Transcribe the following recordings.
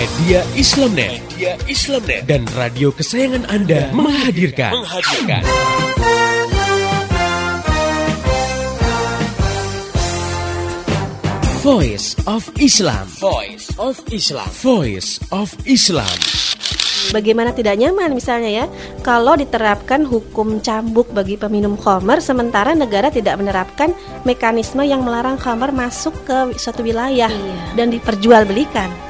Media Islamnet, Media Islamnet dan radio kesayangan Anda menghadirkan, menghadirkan. Voice of Islam. Voice of Islam. Voice of Islam. Bagaimana tidak nyaman misalnya ya kalau diterapkan hukum cambuk bagi peminum khamar sementara negara tidak menerapkan mekanisme yang melarang khamar masuk ke suatu wilayah Iya. dan diperjualbelikan.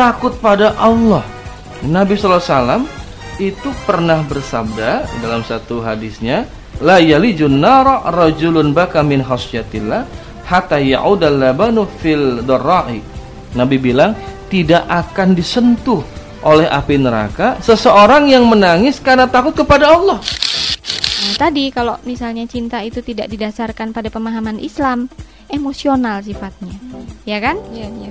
takut pada Allah Nabi SAW itu pernah bersabda dalam satu hadisnya la yalijun nara rajulun baka min khasyatillah hatta ya'udal labanu fil darra'i Nabi bilang tidak akan disentuh oleh api neraka seseorang yang menangis karena takut kepada Allah Nah, tadi kalau misalnya cinta itu tidak didasarkan pada pemahaman Islam, emosional sifatnya. Ya kan? Iya, iya.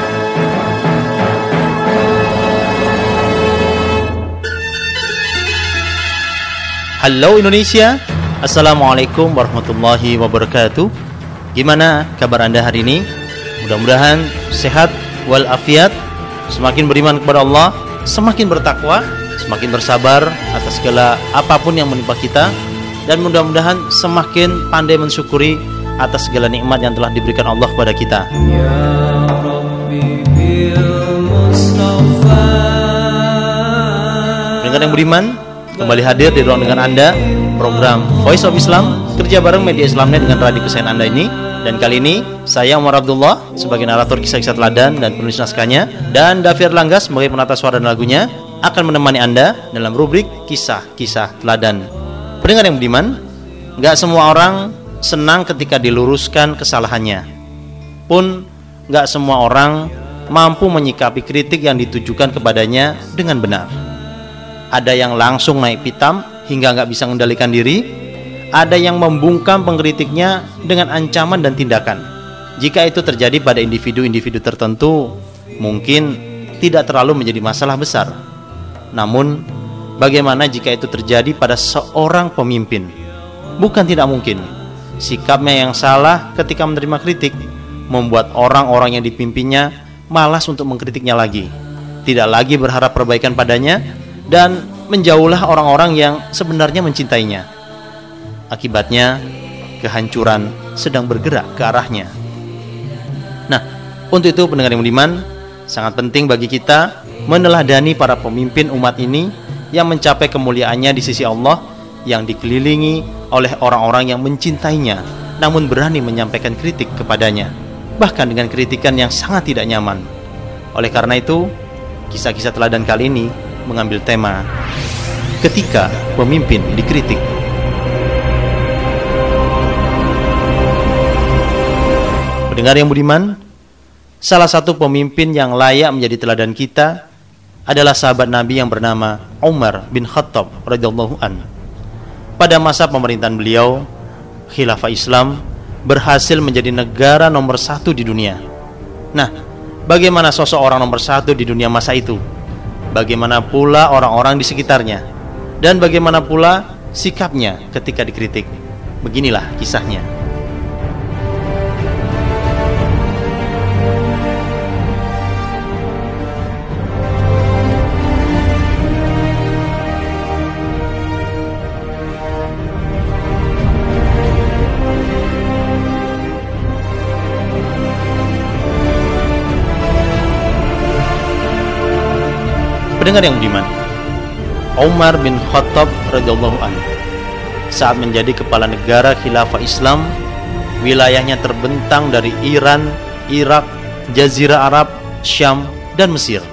Halo Indonesia, Assalamualaikum warahmatullahi wabarakatuh. Gimana kabar anda hari ini? Mudah-mudahan sehat walafiat, semakin beriman kepada Allah, semakin bertakwa, semakin bersabar atas segala apa pun yang menimpa kita, dan mudah-mudahan semakin pandai mensyukuri atas segala nikmat yang telah diberikan Allah kepada kita. Dengan yang beriman, kembali hadir di ruang dengan Anda program Voice of Islam kerja bareng media Islamnet dengan radio kesayangan Anda ini dan kali ini saya Umar Abdullah sebagai narator kisah-kisah teladan dan penulis naskahnya dan Davir Langga sebagai penata suara dan lagunya akan menemani Anda dalam rubrik kisah-kisah teladan. Pendengar yang beriman, nggak semua orang senang ketika diluruskan kesalahannya. Pun nggak semua orang mampu menyikapi kritik yang ditujukan kepadanya dengan benar ada yang langsung naik pitam hingga nggak bisa mengendalikan diri, ada yang membungkam pengkritiknya dengan ancaman dan tindakan. Jika itu terjadi pada individu-individu tertentu, mungkin tidak terlalu menjadi masalah besar. Namun, bagaimana jika itu terjadi pada seorang pemimpin? Bukan tidak mungkin. Sikapnya yang salah ketika menerima kritik membuat orang-orang yang dipimpinnya malas untuk mengkritiknya lagi. Tidak lagi berharap perbaikan padanya dan menjauhlah orang-orang yang sebenarnya mencintainya. Akibatnya, kehancuran sedang bergerak ke arahnya. Nah, untuk itu pendengar yang beriman, sangat penting bagi kita meneladani para pemimpin umat ini yang mencapai kemuliaannya di sisi Allah yang dikelilingi oleh orang-orang yang mencintainya namun berani menyampaikan kritik kepadanya bahkan dengan kritikan yang sangat tidak nyaman. Oleh karena itu, kisah-kisah teladan kali ini mengambil tema ketika pemimpin dikritik. Pendengar yang budiman, salah satu pemimpin yang layak menjadi teladan kita adalah sahabat Nabi yang bernama Umar bin Khattab radhiyallahu an. Pada masa pemerintahan beliau, khilafah Islam berhasil menjadi negara nomor satu di dunia. Nah, bagaimana sosok orang nomor satu di dunia masa itu? Bagaimana pula orang-orang di sekitarnya? Dan bagaimana pula sikapnya ketika dikritik? Beginilah kisahnya. Pendengar yang budiman, Umar bin Khattab radhiyallahu anhu saat menjadi kepala negara khilafah Islam, wilayahnya terbentang dari Iran, Irak, Jazirah Arab, Syam, dan Mesir.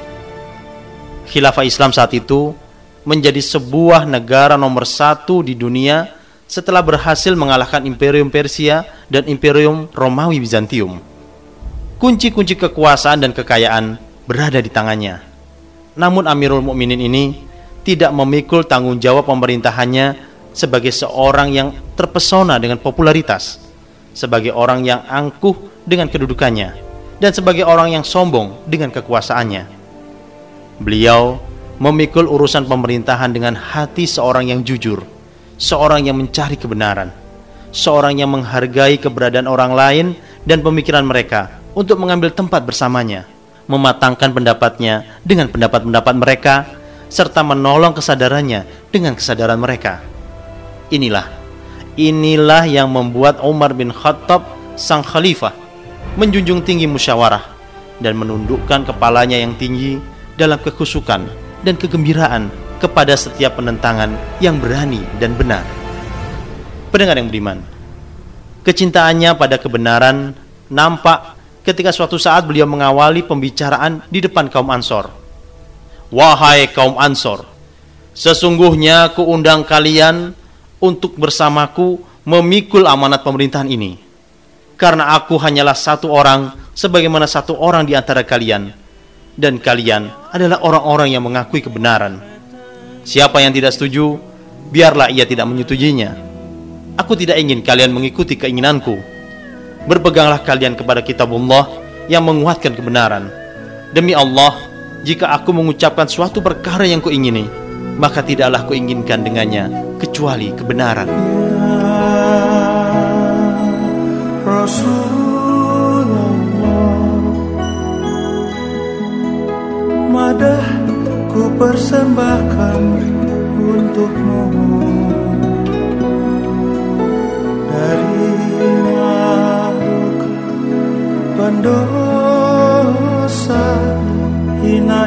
Khilafah Islam saat itu menjadi sebuah negara nomor satu di dunia setelah berhasil mengalahkan Imperium Persia dan Imperium Romawi Bizantium. Kunci-kunci kekuasaan dan kekayaan berada di tangannya. Namun Amirul Mukminin ini tidak memikul tanggung jawab pemerintahannya sebagai seorang yang terpesona dengan popularitas, sebagai orang yang angkuh dengan kedudukannya, dan sebagai orang yang sombong dengan kekuasaannya. Beliau memikul urusan pemerintahan dengan hati seorang yang jujur, seorang yang mencari kebenaran, seorang yang menghargai keberadaan orang lain dan pemikiran mereka untuk mengambil tempat bersamanya, mematangkan pendapatnya dengan pendapat-pendapat mereka, serta menolong kesadarannya dengan kesadaran mereka. Inilah, inilah yang membuat Umar bin Khattab sang khalifah menjunjung tinggi musyawarah dan menundukkan kepalanya yang tinggi dalam kekhusukan dan kegembiraan kepada setiap penentangan yang berani dan benar. Pendengar yang beriman, kecintaannya pada kebenaran nampak ketika suatu saat beliau mengawali pembicaraan di depan kaum Ansor. Wahai kaum Ansor, sesungguhnya kuundang kalian untuk bersamaku memikul amanat pemerintahan ini. Karena aku hanyalah satu orang sebagaimana satu orang di antara kalian dan kalian adalah orang-orang yang mengakui kebenaran. Siapa yang tidak setuju, biarlah ia tidak menyetujuinya. Aku tidak ingin kalian mengikuti keinginanku. Berpeganglah kalian kepada kitab Allah yang menguatkan kebenaran. Demi Allah, jika aku mengucapkan suatu perkara yang kuingini, maka tidaklah kuinginkan dengannya kecuali kebenaran. Rasulullah Madah ku persembahkan untukmu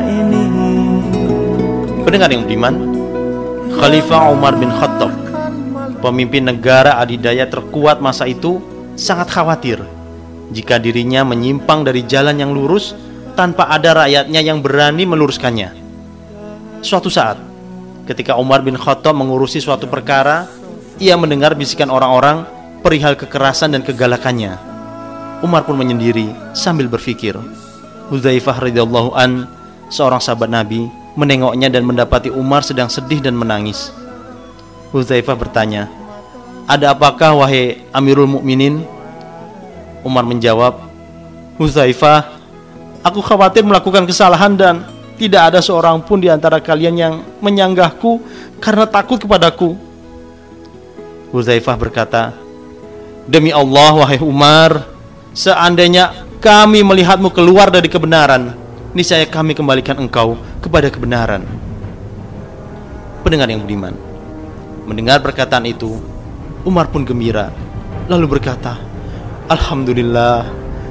ini Pendengar yang beriman, Khalifah Umar bin Khattab, pemimpin negara adidaya terkuat masa itu, sangat khawatir jika dirinya menyimpang dari jalan yang lurus tanpa ada rakyatnya yang berani meluruskannya. Suatu saat, ketika Umar bin Khattab mengurusi suatu perkara, ia mendengar bisikan orang-orang perihal kekerasan dan kegalakannya. Umar pun menyendiri sambil berpikir. Hudzaifah radhiyallahu an, seorang sahabat Nabi, menengoknya dan mendapati Umar sedang sedih dan menangis. Huzaifah bertanya, "Ada apakah wahai Amirul Mukminin?" Umar menjawab, "Huzaifah, aku khawatir melakukan kesalahan dan tidak ada seorang pun di antara kalian yang menyanggahku karena takut kepadaku." Huzaifah berkata, "Demi Allah wahai Umar, seandainya kami melihatmu keluar dari kebenaran, niscaya kami kembalikan engkau kepada kebenaran. Pendengar yang beriman, mendengar perkataan itu, Umar pun gembira, lalu berkata, Alhamdulillah,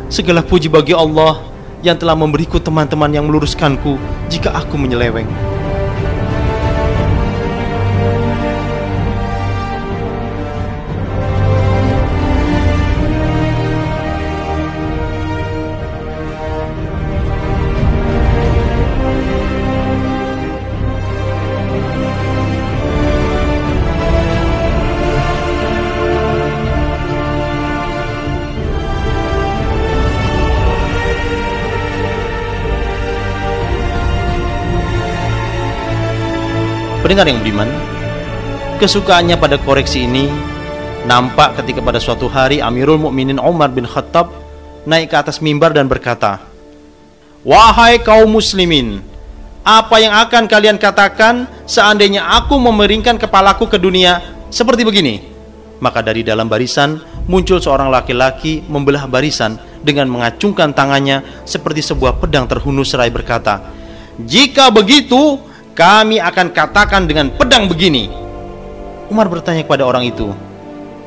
segala puji bagi Allah yang telah memberiku teman-teman yang meluruskanku jika aku menyeleweng. Pendengar yang beriman, kesukaannya pada koreksi ini nampak ketika pada suatu hari Amirul Mukminin Umar bin Khattab naik ke atas mimbar dan berkata, "Wahai kaum muslimin, apa yang akan kalian katakan seandainya aku memeringkan kepalaku ke dunia seperti begini?" Maka dari dalam barisan muncul seorang laki-laki membelah barisan dengan mengacungkan tangannya seperti sebuah pedang terhunus serai berkata, "Jika begitu, kami akan katakan dengan pedang begini. Umar bertanya kepada orang itu,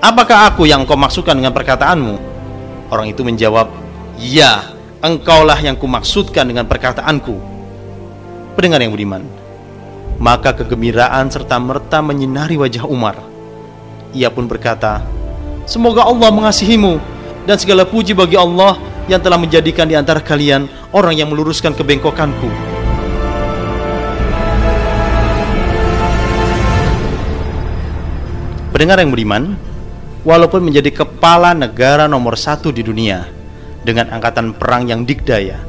apakah aku yang kau maksudkan dengan perkataanmu? Orang itu menjawab, ya, engkaulah yang kumaksudkan dengan perkataanku. Pendengar yang beriman, maka kegembiraan serta merta menyinari wajah Umar. Ia pun berkata, Semoga Allah mengasihimu dan segala puji bagi Allah yang telah menjadikan di antara kalian orang yang meluruskan kebengkokanku. Pendengar yang beriman, walaupun menjadi kepala negara nomor satu di dunia dengan angkatan perang yang dikdaya,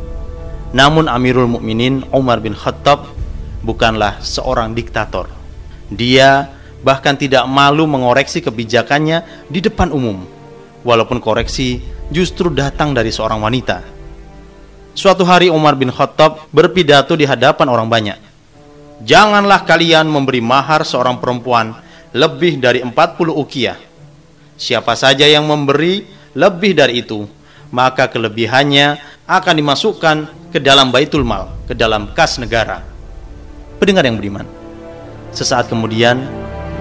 namun Amirul Mukminin Umar bin Khattab bukanlah seorang diktator. Dia bahkan tidak malu mengoreksi kebijakannya di depan umum, walaupun koreksi justru datang dari seorang wanita. Suatu hari Umar bin Khattab berpidato di hadapan orang banyak. Janganlah kalian memberi mahar seorang perempuan lebih dari 40 ukiyah. Siapa saja yang memberi lebih dari itu, maka kelebihannya akan dimasukkan ke dalam baitul mal, ke dalam kas negara. Pendengar yang beriman. Sesaat kemudian,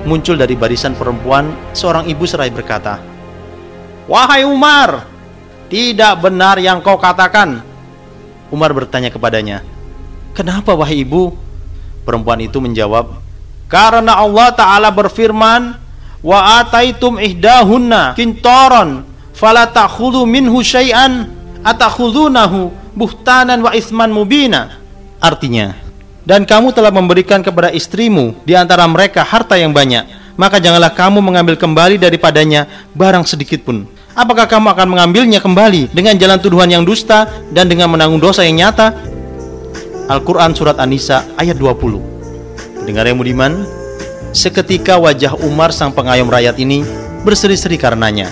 muncul dari barisan perempuan seorang ibu serai berkata, Wahai Umar, tidak benar yang kau katakan. Umar bertanya kepadanya, Kenapa wahai ibu? Perempuan itu menjawab, karena Allah Ta'ala berfirman, Wa ataitum ihdahunna kintoron, fala ta'khudhu minhu syai'an, atakhudunahu buhtanan wa isman mubina. Artinya, dan kamu telah memberikan kepada istrimu di antara mereka harta yang banyak, maka janganlah kamu mengambil kembali daripadanya barang sedikit pun. Apakah kamu akan mengambilnya kembali dengan jalan tuduhan yang dusta dan dengan menanggung dosa yang nyata? Al-Quran Surat An-Nisa ayat 20 Dengar yang budiman, seketika wajah Umar sang pengayom rakyat ini berseri-seri karenanya.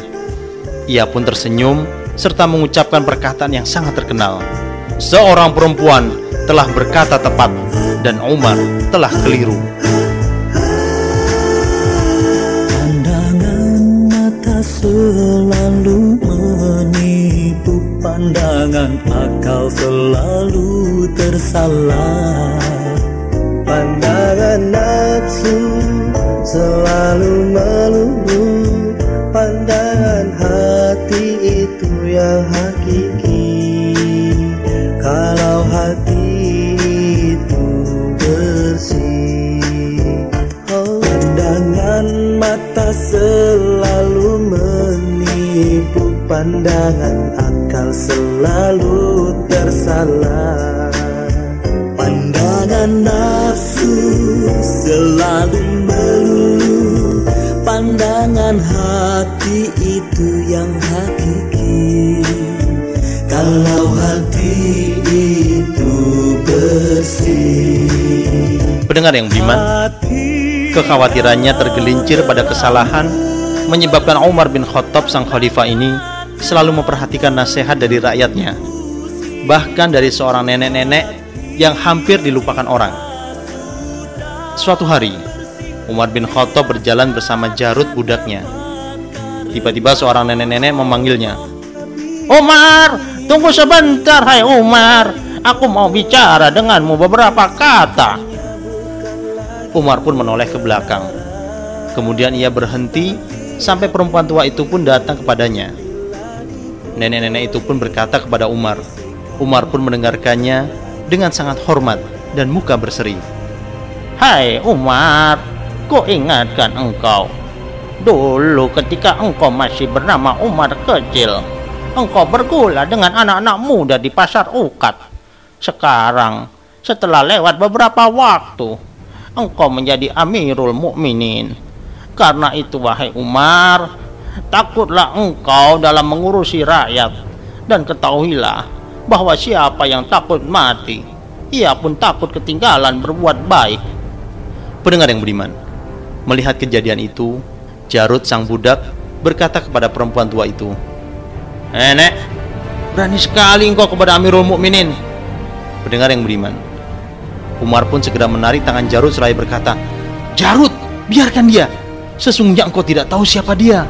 Ia pun tersenyum serta mengucapkan perkataan yang sangat terkenal. Seorang perempuan telah berkata tepat dan Umar telah keliru. Pandangan mata selalu menipu Pandangan akal selalu tersalah selalu melulu. Pandangan hati itu yang hakiki. Kalau hati itu bersih oh. Pandangan mata selalu menipu. Pandangan akal selalu tersalah. Pandangan nafsu selalu Pandangan hati itu yang hakiki. Kalau hati itu bersih Pendengar yang beriman, kekhawatirannya tergelincir pada kesalahan menyebabkan Umar bin Khattab sang khalifah ini selalu memperhatikan nasihat dari rakyatnya bahkan dari seorang nenek-nenek yang hampir dilupakan orang. Suatu hari Umar bin Khattab berjalan bersama Jarud budaknya tiba-tiba seorang nenek-nenek memanggilnya Umar tunggu sebentar hai Umar aku mau bicara denganmu beberapa kata Umar pun menoleh ke belakang Kemudian ia berhenti sampai perempuan tua itu pun datang kepadanya. Nenek-nenek itu pun berkata kepada Umar. Umar pun mendengarkannya dengan sangat hormat dan muka berseri. Hai Umar, ku ingatkan engkau. Dulu ketika engkau masih bernama Umar kecil, engkau bergula dengan anak-anak muda di pasar Ukat. Sekarang, setelah lewat beberapa waktu, engkau menjadi Amirul Mukminin. Karena itu wahai Umar, takutlah engkau dalam mengurusi rakyat dan ketahuilah bahwa siapa yang takut mati, ia pun takut ketinggalan berbuat baik. Pendengar yang beriman, melihat kejadian itu, Jarud sang budak berkata kepada perempuan tua itu, "Nenek, berani sekali engkau kepada Amirul Mukminin." Pendengar yang beriman, Umar pun segera menarik tangan Jarud seraya berkata, "Jarud, biarkan dia. Sesungguhnya engkau tidak tahu siapa dia.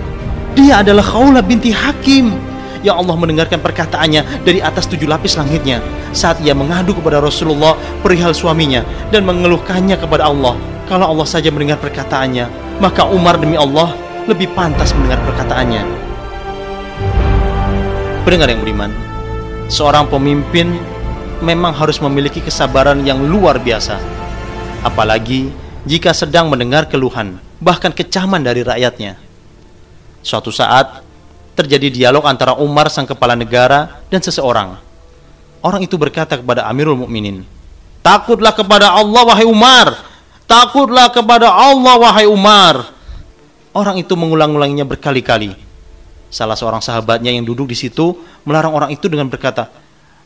Dia adalah Khawla binti Hakim." Ya Allah mendengarkan perkataannya dari atas tujuh lapis langitnya saat ia mengadu kepada Rasulullah perihal suaminya dan mengeluhkannya kepada Allah. Kalau Allah saja mendengar perkataannya, maka Umar demi Allah lebih pantas mendengar perkataannya. Pendengar yang beriman, seorang pemimpin memang harus memiliki kesabaran yang luar biasa. Apalagi jika sedang mendengar keluhan, bahkan kecaman dari rakyatnya. Suatu saat terjadi dialog antara Umar sang kepala negara dan seseorang. Orang itu berkata kepada Amirul Mukminin, "Takutlah kepada Allah wahai Umar. Takutlah kepada Allah wahai Umar." Orang itu mengulang-ulanginya berkali-kali. Salah seorang sahabatnya yang duduk di situ melarang orang itu dengan berkata,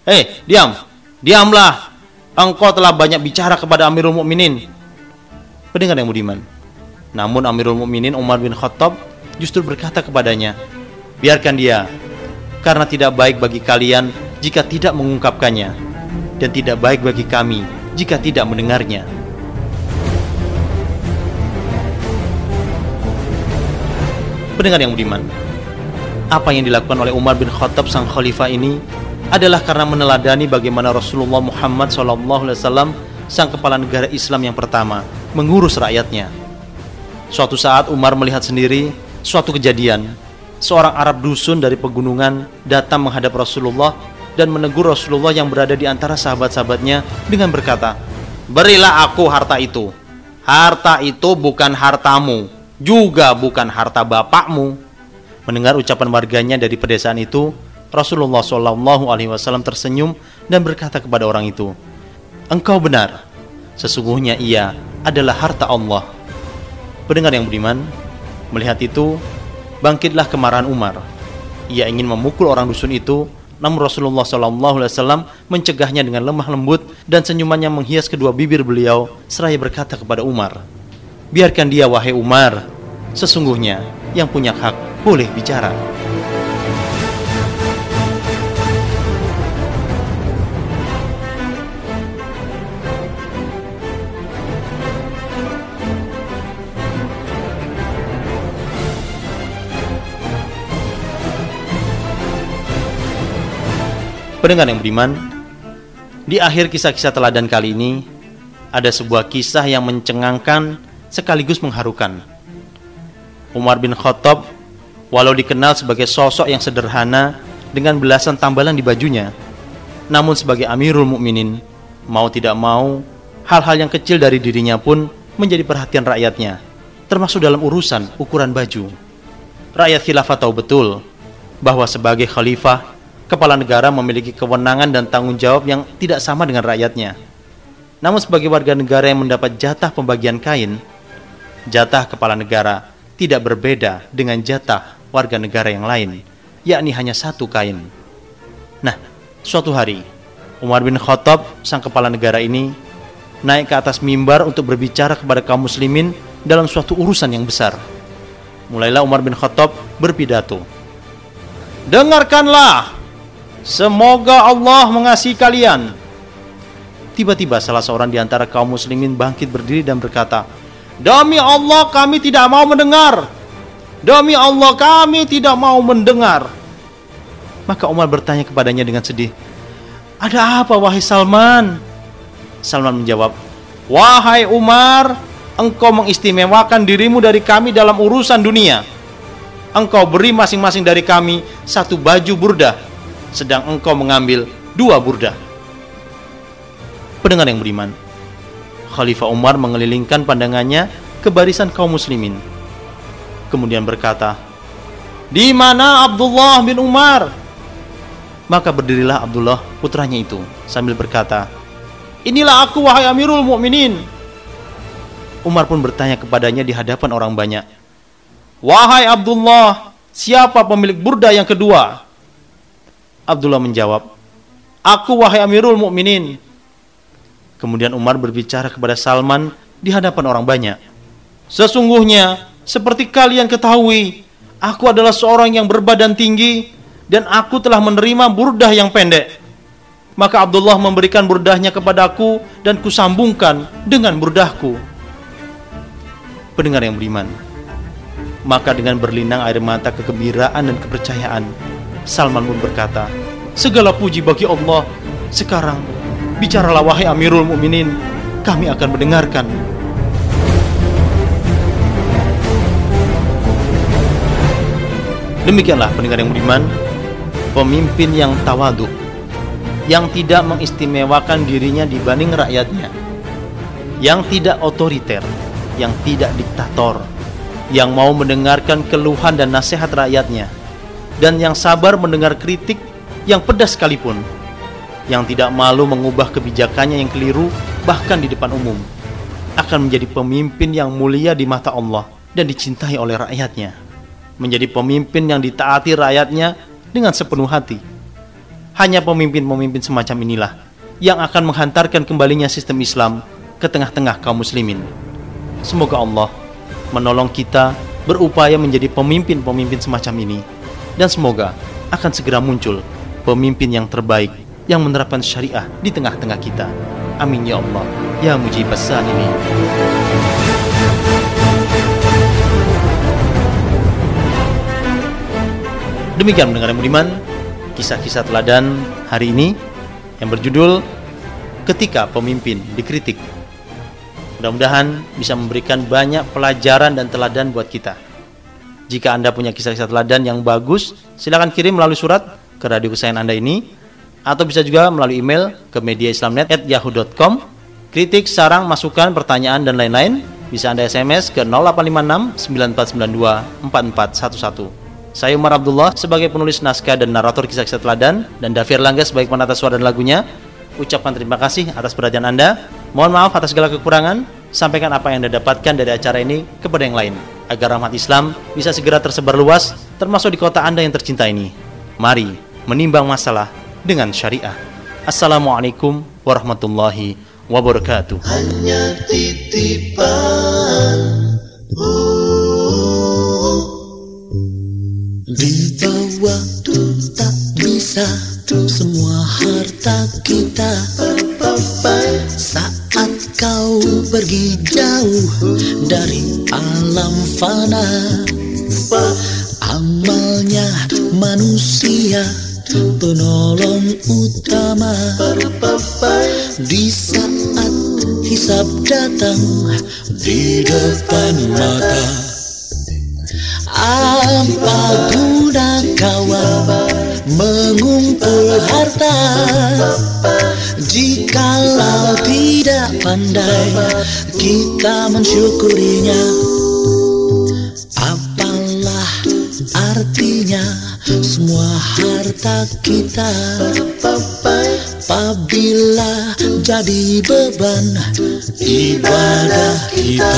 "Eh, diam. Diamlah. Engkau telah banyak bicara kepada Amirul Mukminin." Pendengar yang budiman. Namun Amirul Mukminin Umar bin Khattab justru berkata kepadanya, "Biarkan dia, karena tidak baik bagi kalian jika tidak mengungkapkannya, dan tidak baik bagi kami jika tidak mendengarnya." Pendengar yang budiman, apa yang dilakukan oleh Umar bin Khattab sang khalifah ini adalah karena meneladani bagaimana Rasulullah Muhammad SAW sang kepala negara Islam yang pertama mengurus rakyatnya. Suatu saat Umar melihat sendiri suatu kejadian. Seorang Arab dusun dari pegunungan datang menghadap Rasulullah dan menegur Rasulullah yang berada di antara sahabat-sahabatnya dengan berkata, "Berilah aku harta itu. Harta itu bukan hartamu, juga bukan harta bapakmu." Mendengar ucapan warganya dari pedesaan itu, Rasulullah Shallallahu Alaihi Wasallam tersenyum dan berkata kepada orang itu, "Engkau benar. Sesungguhnya ia adalah harta Allah." Pendengar yang budiman, Melihat itu, bangkitlah kemarahan Umar. Ia ingin memukul orang dusun itu, namun Rasulullah SAW mencegahnya dengan lemah lembut dan senyumannya menghias kedua bibir beliau seraya berkata kepada Umar, Biarkan dia wahai Umar, sesungguhnya yang punya hak boleh bicara. Pendengar yang beriman, di akhir kisah-kisah teladan kali ini ada sebuah kisah yang mencengangkan sekaligus mengharukan. Umar bin Khattab walau dikenal sebagai sosok yang sederhana dengan belasan tambalan di bajunya, namun sebagai Amirul Mukminin mau tidak mau hal-hal yang kecil dari dirinya pun menjadi perhatian rakyatnya, termasuk dalam urusan ukuran baju. Rakyat khilafah tahu betul bahwa sebagai khalifah kepala negara memiliki kewenangan dan tanggung jawab yang tidak sama dengan rakyatnya. Namun sebagai warga negara yang mendapat jatah pembagian kain, jatah kepala negara tidak berbeda dengan jatah warga negara yang lain, yakni hanya satu kain. Nah, suatu hari, Umar bin Khattab, sang kepala negara ini, naik ke atas mimbar untuk berbicara kepada kaum muslimin dalam suatu urusan yang besar. Mulailah Umar bin Khattab berpidato. Dengarkanlah Semoga Allah mengasihi kalian. Tiba-tiba salah seorang di antara kaum muslimin bangkit berdiri dan berkata, Demi Allah kami tidak mau mendengar. Demi Allah kami tidak mau mendengar. Maka Umar bertanya kepadanya dengan sedih, Ada apa wahai Salman? Salman menjawab, Wahai Umar, engkau mengistimewakan dirimu dari kami dalam urusan dunia. Engkau beri masing-masing dari kami satu baju burdah sedang engkau mengambil dua burda. Pendengar yang beriman, Khalifah Umar mengelilingkan pandangannya ke barisan kaum muslimin. Kemudian berkata, "Di mana Abdullah bin Umar?" Maka berdirilah Abdullah putranya itu sambil berkata, "Inilah aku wahai Amirul Mukminin." Umar pun bertanya kepadanya di hadapan orang banyak, "Wahai Abdullah, siapa pemilik burda yang kedua?" Abdullah menjawab, Aku wahai Amirul Mukminin. Kemudian Umar berbicara kepada Salman di hadapan orang banyak. Sesungguhnya, seperti kalian ketahui, aku adalah seorang yang berbadan tinggi dan aku telah menerima burdah yang pendek. Maka Abdullah memberikan burdahnya kepadaku dan kusambungkan dengan burdahku. Pendengar yang beriman, maka dengan berlinang air mata kegembiraan dan kepercayaan, Salman pun berkata, Segala puji bagi Allah. Sekarang, bicaralah wahai Amirul Mukminin, kami akan mendengarkan. Demikianlah pendengar yang beriman, pemimpin yang tawaduk, yang tidak mengistimewakan dirinya dibanding rakyatnya, yang tidak otoriter, yang tidak diktator, yang mau mendengarkan keluhan dan nasihat rakyatnya, dan yang sabar mendengar kritik yang pedas sekalipun, yang tidak malu mengubah kebijakannya yang keliru bahkan di depan umum, akan menjadi pemimpin yang mulia di mata Allah dan dicintai oleh rakyatnya, menjadi pemimpin yang ditaati rakyatnya dengan sepenuh hati. Hanya pemimpin-pemimpin semacam inilah yang akan menghantarkan kembalinya sistem Islam ke tengah-tengah kaum muslimin. Semoga Allah menolong kita berupaya menjadi pemimpin-pemimpin semacam ini dan semoga akan segera muncul pemimpin yang terbaik yang menerapkan syariah di tengah-tengah kita. Amin ya Allah, ya mujibas ini. Demikian mendengar yang kisah-kisah teladan hari ini yang berjudul Ketika Pemimpin Dikritik. Mudah-mudahan bisa memberikan banyak pelajaran dan teladan buat kita. Jika Anda punya kisah-kisah teladan yang bagus, silakan kirim melalui surat ke radio kesayangan Anda ini atau bisa juga melalui email ke mediaislamnet@yahoo.com. Kritik, sarang, masukan, pertanyaan dan lain-lain bisa Anda SMS ke 0856 9492 4411. Saya Umar Abdullah sebagai penulis naskah dan narator kisah-kisah teladan dan Davir Langga sebagai penata suara dan lagunya ucapkan terima kasih atas perhatian Anda. Mohon maaf atas segala kekurangan. Sampaikan apa yang Anda dapatkan dari acara ini kepada yang lain agar rahmat Islam bisa segera tersebar luas termasuk di kota Anda yang tercinta ini. Mari menimbang masalah dengan syariah. Assalamualaikum warahmatullahi wabarakatuh. hanya titipan oh, di bawah tak bisa semua harta kita saat kau pergi jauh dari alam fana amalnya manusia penolong utama. Di saat hisab datang di depan mata. Apa guna kawan mengumpul harta? Jikalau tidak pandai kita mensyukurinya artinya semua harta kita Apabila jadi beban ibadah kita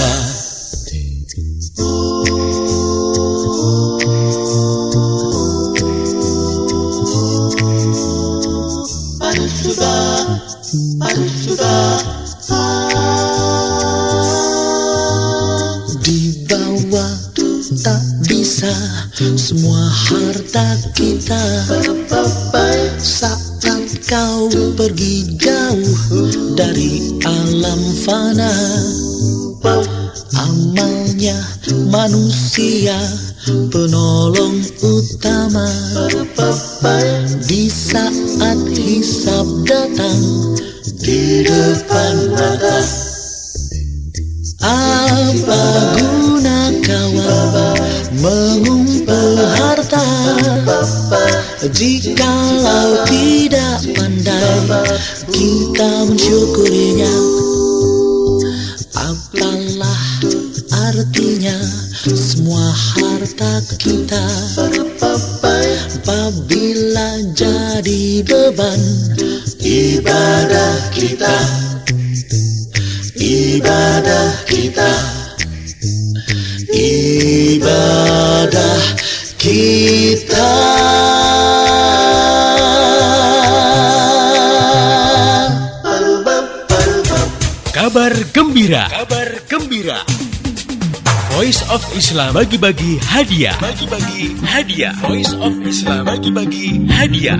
semua harta kita. Saat kau pergi jauh dari alam fana Amalnya manusia penolong utama Jikalau tidak pandai kita mensyukurinya. Apalah artinya semua harta kita? Apabila jadi beban ibadah kita. Ibadah kita. Ibadah kita Kabar gembira. Kabar gembira. Voice of Islam bagi-bagi hadiah. Bagi-bagi hadiah. Voice of Islam bagi-bagi hadiah.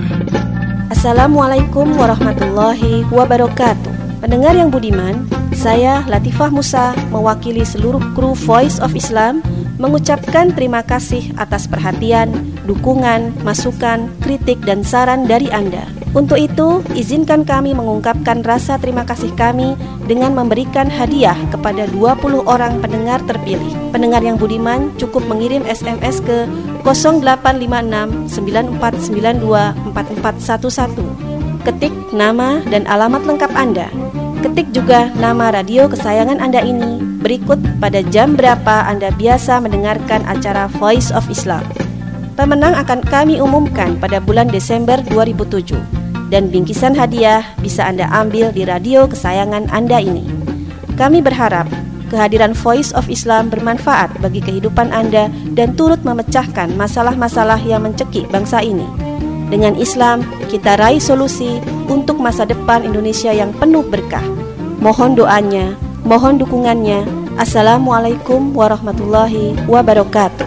Assalamualaikum warahmatullahi wabarakatuh. Pendengar yang budiman, saya Latifah Musa mewakili seluruh kru Voice of Islam mengucapkan terima kasih atas perhatian, dukungan, masukan, kritik dan saran dari Anda. Untuk itu, izinkan kami mengungkapkan rasa terima kasih kami dengan memberikan hadiah kepada 20 orang pendengar terpilih. Pendengar yang budiman cukup mengirim SMS ke 0856 9492 4411. Ketik nama dan alamat lengkap Anda. Ketik juga nama radio kesayangan Anda ini berikut pada jam berapa Anda biasa mendengarkan acara Voice of Islam. Pemenang akan kami umumkan pada bulan Desember 2007 dan bingkisan hadiah bisa Anda ambil di radio kesayangan Anda ini. Kami berharap kehadiran Voice of Islam bermanfaat bagi kehidupan Anda dan turut memecahkan masalah-masalah yang mencekik bangsa ini. Dengan Islam, kita raih solusi untuk masa depan Indonesia yang penuh berkah. Mohon doanya, mohon dukungannya. Assalamualaikum warahmatullahi wabarakatuh.